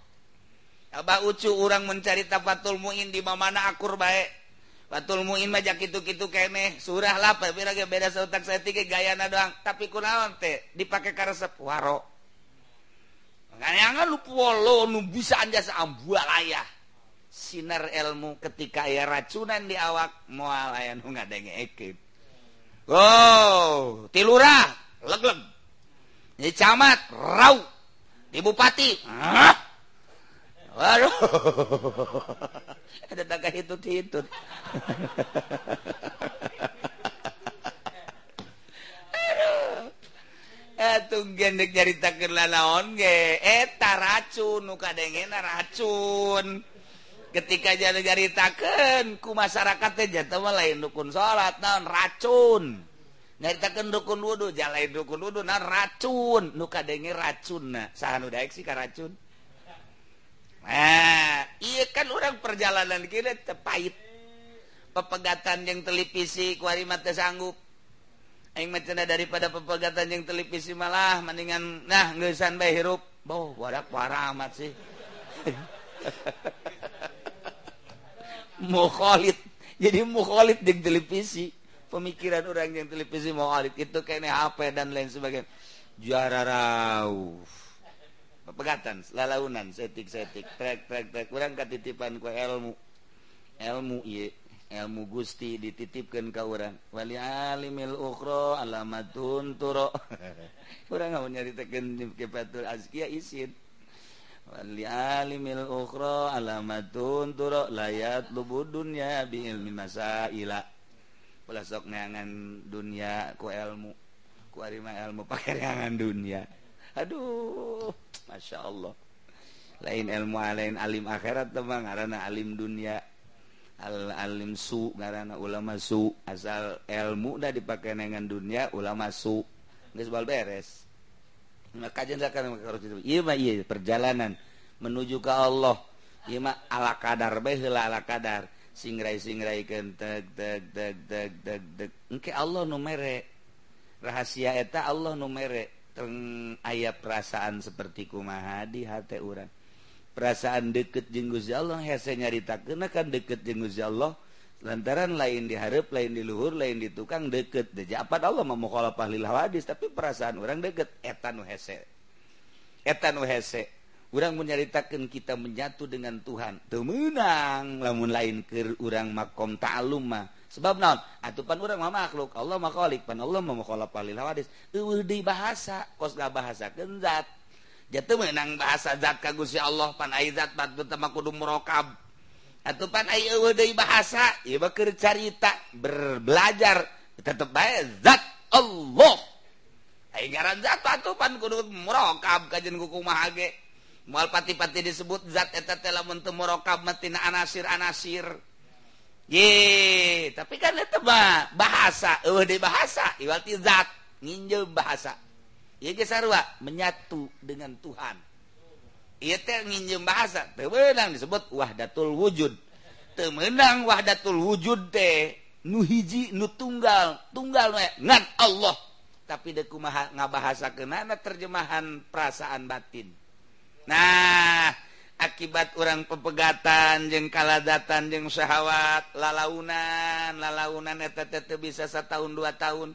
Abah ucu orang mencari tafatul muin di mana akur baik batul muin aja itu-gitu kene surah lapar beda sautak saya tiga gayana doang. Tapi kunaon teh dipakai karesep waro makanya lu polo nu bisa anja seambua ayah sinar ilmu ketika ya racunan di awak moal aya nu ngadenge ekip wow tilurah leg-leg. Di camat rau. Di bupati Hah? Waduh ada hitut hitut. Gendek nyaritakeun lanaon ge eta racun nu kadengena racun. Ketika jadi nyaritakeun ku masyarakat teh jatuh mah lain dukun salat naon racun. Nyaritakeun dukun wudu jalain dukun wudu naon racun nu kadenge racunna. Saha nu daek sih ka racun? Nah, iya kan orang perjalanan kita tepahit pepegatan yang televisi kuarimat sanggup Aing macana daripada pepegatan yang televisi malah mendingan nah ngesan bae hirup. Boh, warak parah amat sih. mukhalid. Jadi mukhalid yang televisi. Pemikiran orang yang televisi mukhalid itu kayaknya HP dan lain sebagainya. Jararauf. pegatan lalaunan setik-setik trek trek trek. Kurang katitipan ku ilmu ilmu ieu ilmu Gusti dititipkan ke orang wali alimil ukhra alamatun turo. Kurang mau nyaritakeun kifatul azkiya isin. Wali alimil ukhra alamatun turo. Layat lubud dunya bi ilmi masaila. Ulah sok neangan dunia ku ilmu ku arima ilmu pakai neangan dunia aduh Masya Allah. Lain ilmu lain Alim akhirat teman karena Alim dunia al-alim su karena ulama su. Asal ilmu udah dipakai dengan dunia ulama su. Bal beres. Perjalanan menuju ke Allah. Ala kadar ala kadar singrai singrai teg teg teg teg teg teg engke Allah numere rahasia eta Allah numere teng ayah perasaan seperti kumaha di hati orang perasaan deket Gusti Allah hese nyarita kenakan deket Gusti Allah. Lantaran lain diharap lain di luhur lain di tukang deket. Deja apa Allah mau mukhalafah lil hadis tapi perasaan orang deket. Etan hese. Etan hese. Orang menyaritakan kita menyatu dengan Tuhan. Temenang lamun lain ke orang makom ta'allummah. sebab naon atupan urang mah makhluk. Allah mah khaliq pan Allah mah mukhalaf lil hawadis eueuh di bahasa kos bahasa zat. Jatuh menang bahasa zat ka Gusti Allah pan ai zat pan tama kudu murakab atupan ai eueuh deui bahasa ieu mah keur carita belajar tetep bae zat Allah. Ai ngaran zat atupan kudu murakab kajen kuku kumaha ge moal pati-pati disebut zat eta teh lamun teu murakab mah tina anasir-anasir. ye tapi kan tebak bahasa eueuh uh, di bahasa iwati zat nginjem bahasa. Ya ge sarua menyatu dengan Tuhan. Ieu teh nginjem bahasa teu meunang disebut wahdatul wujud. Teu meunang wahdatul wujud teh nu hiji nu tunggal tunggal we ngan Allah. Tapi deku kumaha ngabahasakeunana terjemahan perasaan batin. Nah akibat orang pepegatan jeng kaladatan jeng syahwat lalaunan lalaunan eteta bisa setahun dua tahun.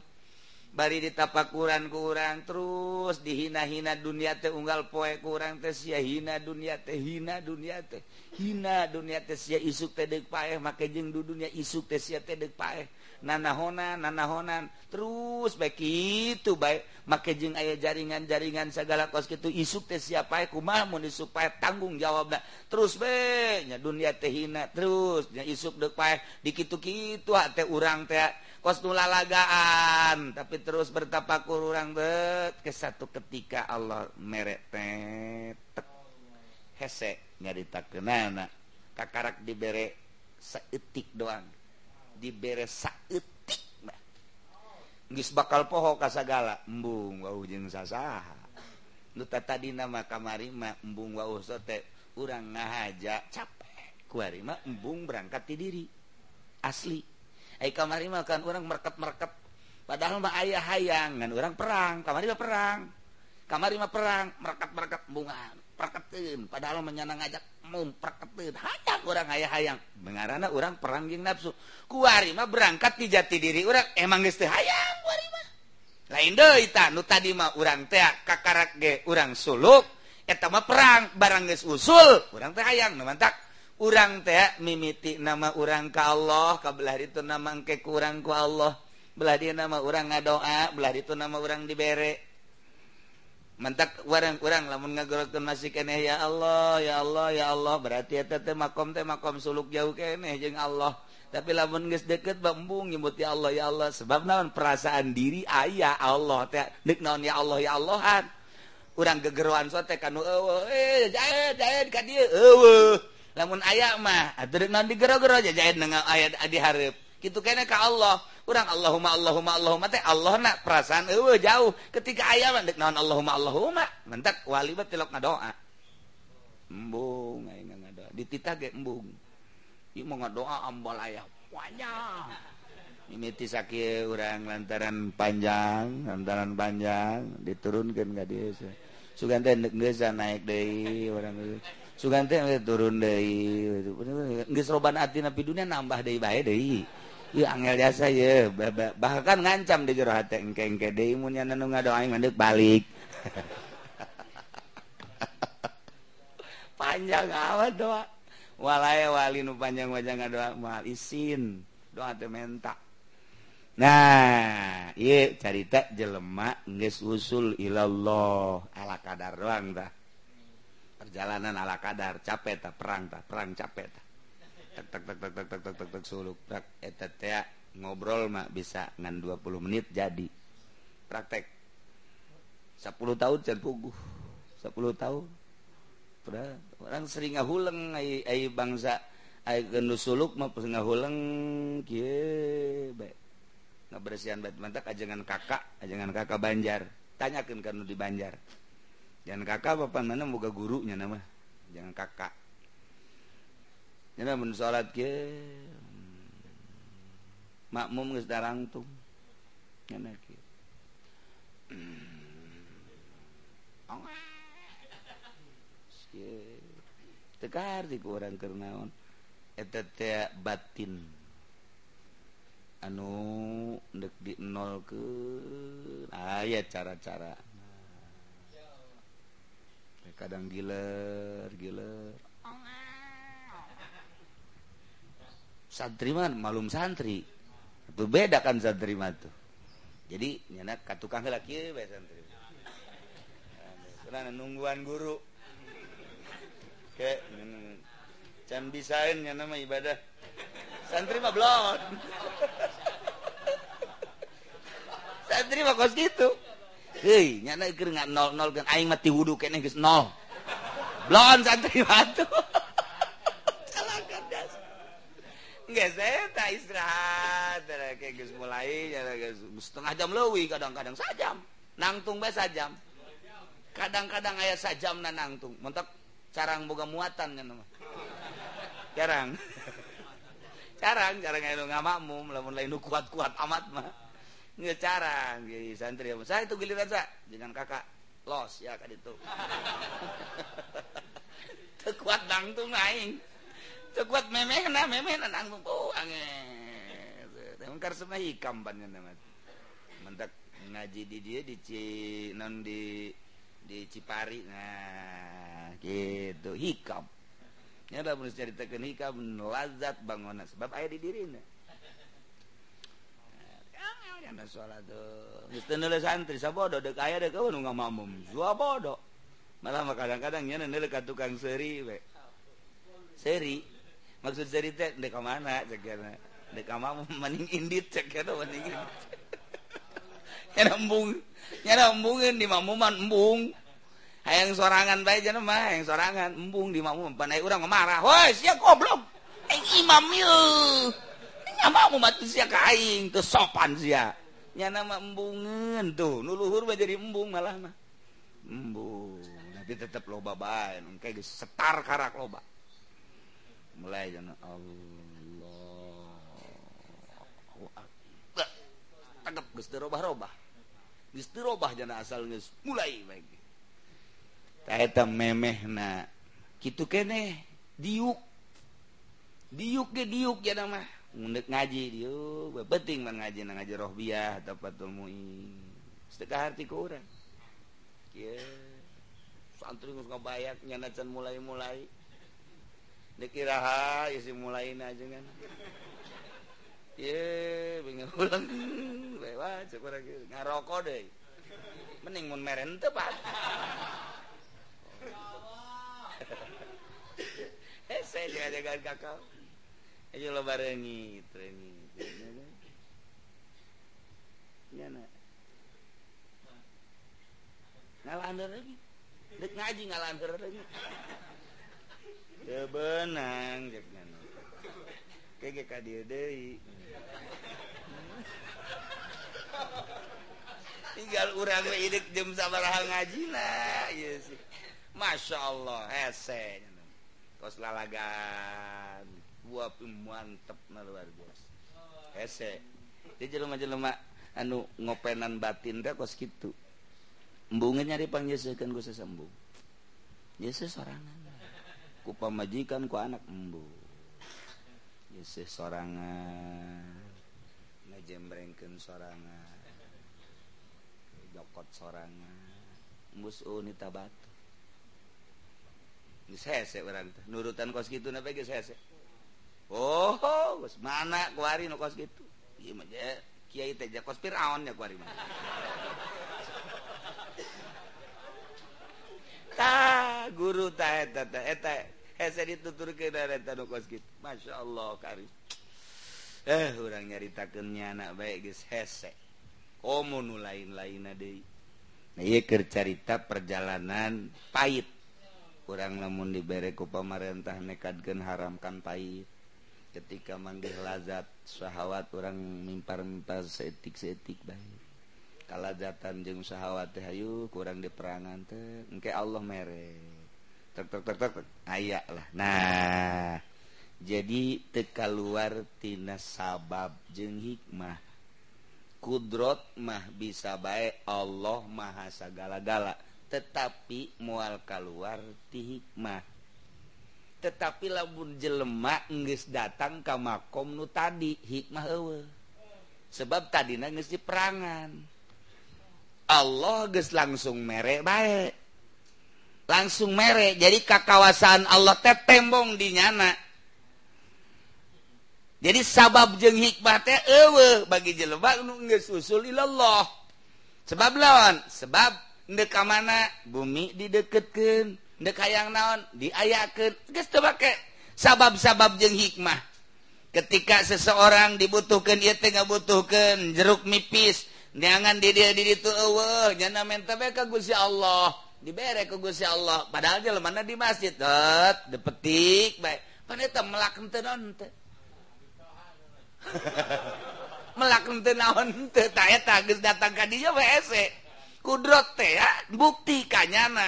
Bari ditapak Quran kurang terus dihina-hina dunia teh unggal poe kurang teh sia hina dunia teh hina dunia teh hina dunia teh sia isuk teh deuk paeh make jeung du dunia isuk teh sia teh deuk paeh. nanahonan nanahonan terus baik itu baik. Make jeung aya jaringan-jaringan segala kos gitu isuk teh siapa kumah mun supaya tanggung jawab jawabna. Terus be nya dunia teh hina. Terus nya isuk deuk pae. Dikitu-kitu teh urang teh. Kos nulalagaan tapi terus bertapakur urang bet. Ke satu ketika Allah merek tetek hese nyarita kenana kakarak dibere seetik doang. diberetik bakal poho kasagala embung wau jeung sasaha. Nu tadi nama kamari mah embung wau sote urang ngahaja capek. Kuari mah embung berangkat ti diri asli. Ai kamari mah kan urang merket-merket padahal mah aya hayang ngan urang perang kamari mah perang. Kamari mah perang mereket-mereket embungan perketin. Padahal menyenang ngajak memperket orang aya-hayang mengarana orang perangging nafsu. Kuarima berangkat di jati diri orang emang geste hayang kuarima lain deita nu tadi mah urang teh kakarak ge urang suluk eta mah perang barang geus usul urang teh hayang nu mantak. Urang teh mimiti nama urang ka Allah kabelah itu nama engke kurang ku Allah. Belah dia nama urang ngadoa belah itu nama urang dibere. mantak orang-orang lamun ngagorokan masih keneh ya Allah ya Allah ya Allah. Berarti ya tete makom teh makom suluk jauh keneh jeng Allah. Tapi lamun geus deket bambung nyebut ya Allah ya Allah. Sebab naon? Perasaan diri ayah Allah. Teh deuk naon? Ya Allah ya Allahan. Urang gegeroan so teh kanu eueuh eh jaet jaet ka dieu eueuh. Lamun aya mah atuh deuk naon digero-gero jaet nang ayat di hareup. gitu kene ka Allah. Kurang Allahumma Allahumma Allahumma. Teh Allah nak perasaan eueuh jauh. Ketika aya deuk naon Allahumma Allahumma. Mentak wali bae tilok ngadoa. Embung ayeuna ngadoa. Dititah ge embung. Ieu mau ngadoa ambal aya panjang ini sakieu urang lantaran panjang lantaran panjang diturunkeun ka dieu sugan teh geus naik deui urang sugan teh turun deui. Geus roban atina pidunya nambah deui bae deui. angel jasa ye bahkan ngancam di jero engkengmunnya nanu ngadoain mandek balik. Panjang awat doa. Walaya wali nu panjang wajah ngadoa mal isin. Doa teh menta nah iya carita jelema nges usul ilallah. Ala kadar doang dah perjalanan ala kadar. Capek tak perang tak perang capek tak suluk eh, ngobrol mah bisa ngan 20 menit jadi. Praktek. 10 tahun dan puguh. 10 tahun. Orang sering ngahuleng ai ai bangsa ai gendu suluk mah ngahuleng kie baik ngabersihan bat mantak ajangan kakak ajangan kakak banjar. Tanyakan kan di banjar. Jangan kakak bapak mana moga gurunya nama. Jangan kakak. namun salat ke mm, makmum geus darangtung. Ngana mm. tekar di kurang kernaon eta teh batin. Anu dek di nol ke ah, aya cara-cara. Kadang giler giler. santriman malum santri. Itu beda kan santri tuh. Jadi nyana katukang heula kieu bae santri karena nungguan guru. Ke can bisain nyana mah ibadah. Santri mah belum. Santri mah kos gitu. Hei nyana keur nggak nol nol kan aing mati wudu kene geus nol. Belum santri mah tuh. Istirahat. Mulai setengah jam lebih kadang-kadang sajam nangtung bahasa jam kadang-kadang ayat sajam na nangtung. Mentok carang boga muatan kan jarang carang. Jarang itu nggak makmum lamun lain kuat-kuat amat mah. Nggak carang jadi santri saya itu giliran saya dengan kakak los ya kan itu kuat nangtung aing kuat memeh na memeh na nanggung oh angin mengkar semua hikam banyak nama mentak ngaji di dia di ci non di di Cipari nah gitu. Hikam. Ya lah harus ceritakan hikam lazat bangunan. Sebab ayah di dirinya Nah, sholat tuh. Mesti nulis santri, sabodo dek ayah dek kau nunggu mamum, dua bodoh. Malah kadang-kadang ya nulis tukang seri, be. Seri, maksud cerita dek mana cekana dek kamu maning indit cekana maning nyana embung nyana embungin di mamuman embung. Hayang sorangan bae jana mah hayang sorangan. Embung di mamuman panai urang marah. Woi sia goblok. Aing imam yeuh. Nyama mu mati sia ka aing teu sopan sia. Nyana mah embungeun tuh. Nu luhur mah jadi embung malah mah. Embung tapi tetep loba bae. Nu geus setar karak loba. mulai jana Allah tegap geus teu robah-robah geus teu robah jana asal geus mulai bae ta eta memehna. Kitu keneh diuk. Diuk ge diuk jana mah. Mundek ngaji diuk. Penting mah ngaji na ngaji rohbiah tapatul muin. Sedekah harti ku urang. Kieu santri geus ngabayak nyana can mulai-mulai. dikiraha isi mulai ajengan ye bingung ulang. Lewat sekarang ngaroko deh. Mending mun meren tepat eh saya juga jaga kakak. Ayo lo barengi trengi nyana ngalah lagi. Dek ngaji ngalah lagi. benang tinggal urang hidup jam sabar ngajina yes. Masya Allah hese kos lalagan buah mantep na luar biasa. Hese. Dia jelema jelema anu ngopenan batin dah kos gitu embungnya nyari pang Yesus kan gue sesembung. Yesus sorangan ku pemajikan ku anak embu. Yesus sorangan. Ngejembrengkan sorangan. Jokot sorangan. Mus unita oh, batu. Hese orang teh. Nurutan kos gitu nape geus hese? Oh geus mana kuari nu kos gitu ieu mah kiai teh kos Firaun ya kuari mah. Ta guru ta eta eta eta ditutur ke Masya Allah eh orang nyaritakannya anak baik hesek. Nu lain-lain cerita perjalanan pahit. Kurang namun dibereku pemerintah nekadgen haramkan pahit. Ketika manggil lazat syahwat orang mimpar-minta seetik-setik baik. Kalajatan jeng syahwat Hayu kurang diperangan teh. Engke Allah merek. ayalah nah jadi teka luartina sabab jeung hikmah. Kudrot mah bisa baik Allah Maha segala-gala tetapi mual keluar ti hikmah. Tetapi labun jelemak nggis datang ke makom nu tadi hikmah ewe. sebab tadi nangis di perangan Allah ges langsung merek baik langsung merek jadi kakawasaan Allah teh tembong di nyana. Jadi sabab jeng hikmah teh ewe bagi jelebak nu geus usul ilallah. Sebab lawan? Sebab ndek mana? Bumi dideketkeun ndek hayang naon? Diayakeun. Geus teu make sabab-sabab jeng hikmah. Ketika seseorang dibutuhkan ia teh ngabutuhkeun jeruk nipis neangan di dia di ditu eueuh nyana menta bae ka Gusti Allah. diberre ke Gusti Allah. Padahal je mana di masjid. Depetik baik. Melak melak datang kudrot buktikanyana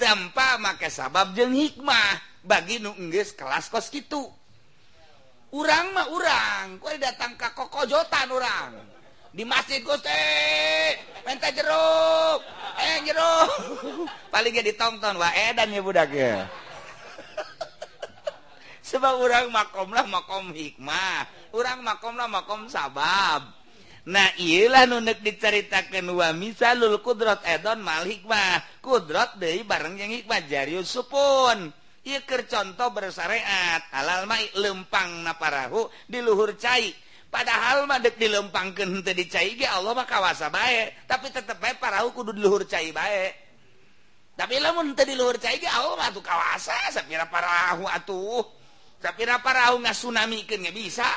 tanpa maka sabab jeng hikmah. Bagi nu Inggris kelas kos gitu urang mah urang. Kue datang ke kokojotan orang di masjid Gusti. Minta jeruk. Eh jeruk. Paling gak ditonton wah edan ya budak ya. Sebab orang makom lah makom hikmah. Orang makom lah makom sabab. Nah iyalah nunek diceritakan wa misalul kudrat edon mal hikmah. Kudrat dari bareng yang hikmah jarius supun. Iya ker contoh bersyariat halal mai lempang naparahu di luhur cai padahal madek dilempangkan dicai ge Allah mah kawasa baik tapi tetap baik para kudu diluhur cair baik tapi lamun tadi luhur cair Allah tuh kawasa sapira parahu atuh. Sapira parahu nggak tsunami kan bisa.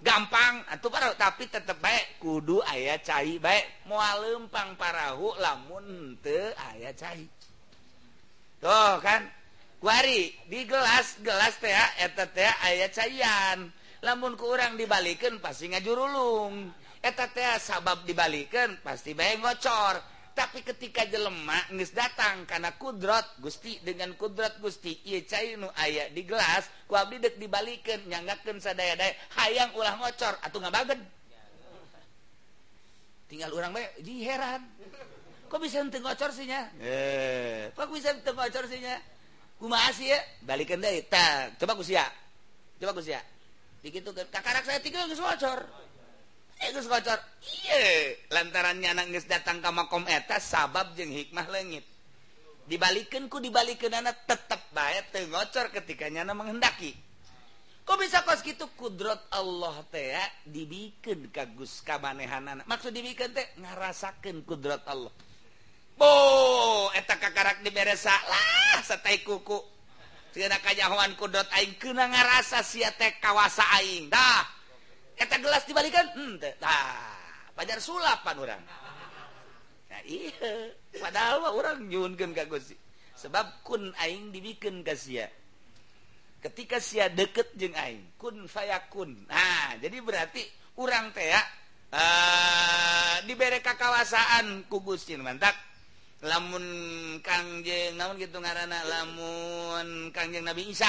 Gampang atau para tapi tetap baik kudu ayah cair baik mau lempang parahu lamun te ayah cair tuh kan kuari di gelas gelas teh eta teh ayah cairan lamun kurang orang dibalikin pasti ngajurulung. Eteta sabab dibalikin pasti bay ngocor. Tapi ketika jelemak nges datang karena kudrat Gusti dengan kudrat Gusti Iye cair nu aya di gelas kuabdi dek dibalikin nyanggakeun sadaya-daya hayang ulah ngocor atuh ngabagen. Tinggal orang bae jadi heran kok bisa teu ngocor sih nya? Eh. Kok bisa teu ngocor sih nya? Kumaha sih ya balikeun deui tah coba kusia coba kusia begitu kakak saya tinggal ngocor ngocor iye lantarannya anak geus datang ka makom eta sabab jeung hikmah leungit dibalikkan ku dibalikkan anak tetap baik teu ngocor ketika nyana menghendaki. Kok bisa kos gitu? Kudrat Allah teh dibikin dibikeun ka Gus maksud dibikeun teh ngarasakeun kudrat Allah. Bo eta kakarak diberes salah setai kuku. kanyawan kudot aing kena ngarasa si teh kawasa aing. Dah. Eta gelas dibalikan? Hmm, pajar sulap pan orang nah, padahal mah orang nyunkan ka Gusti. Sebab kun aing dibikin ka sia. Ketika sia deket jeung aing kun fayakun nah jadi berarti orang teh uh, dibere kakawasaan ku Gusti mantak. lamun Kangjeng namun gitu ngaana lamun Kangjeng Nabi Isa.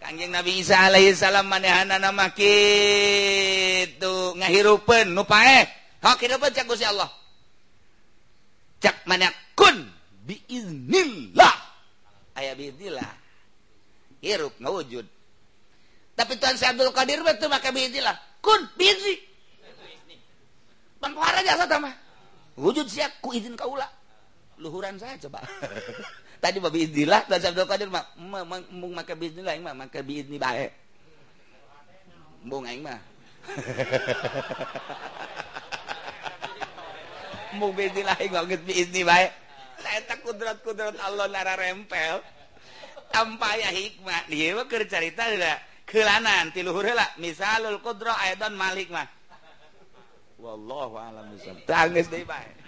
Kangjeng Nabi Isa Alaihissalam manehana nama gitu ngahirupen nupae hak hirupen cak Gusti Allah. Cak mana kun biiznillah. Aya biiznillah. Hirup ngawujud. Tapi Tuhan saya Abdul Qadir betul maka biiznillah. Kun biizni. Bang jasa sama wujud siap ku izin kaulah luhuran saya coba tadi babi Tuhan saya Abdul Qadir mah mung maka biiznillah mah maka biizni bae. Mung aing mah mung biiznillah aing mah bae. Tak kudrat-kudrat Allah nara rempel. Tanpa ya hikmah. Dia mah keur carita da kelanan ti luhur heula. Misalul qudra aidan malik mah wallahu a'lam bishawab. Tangis deui bae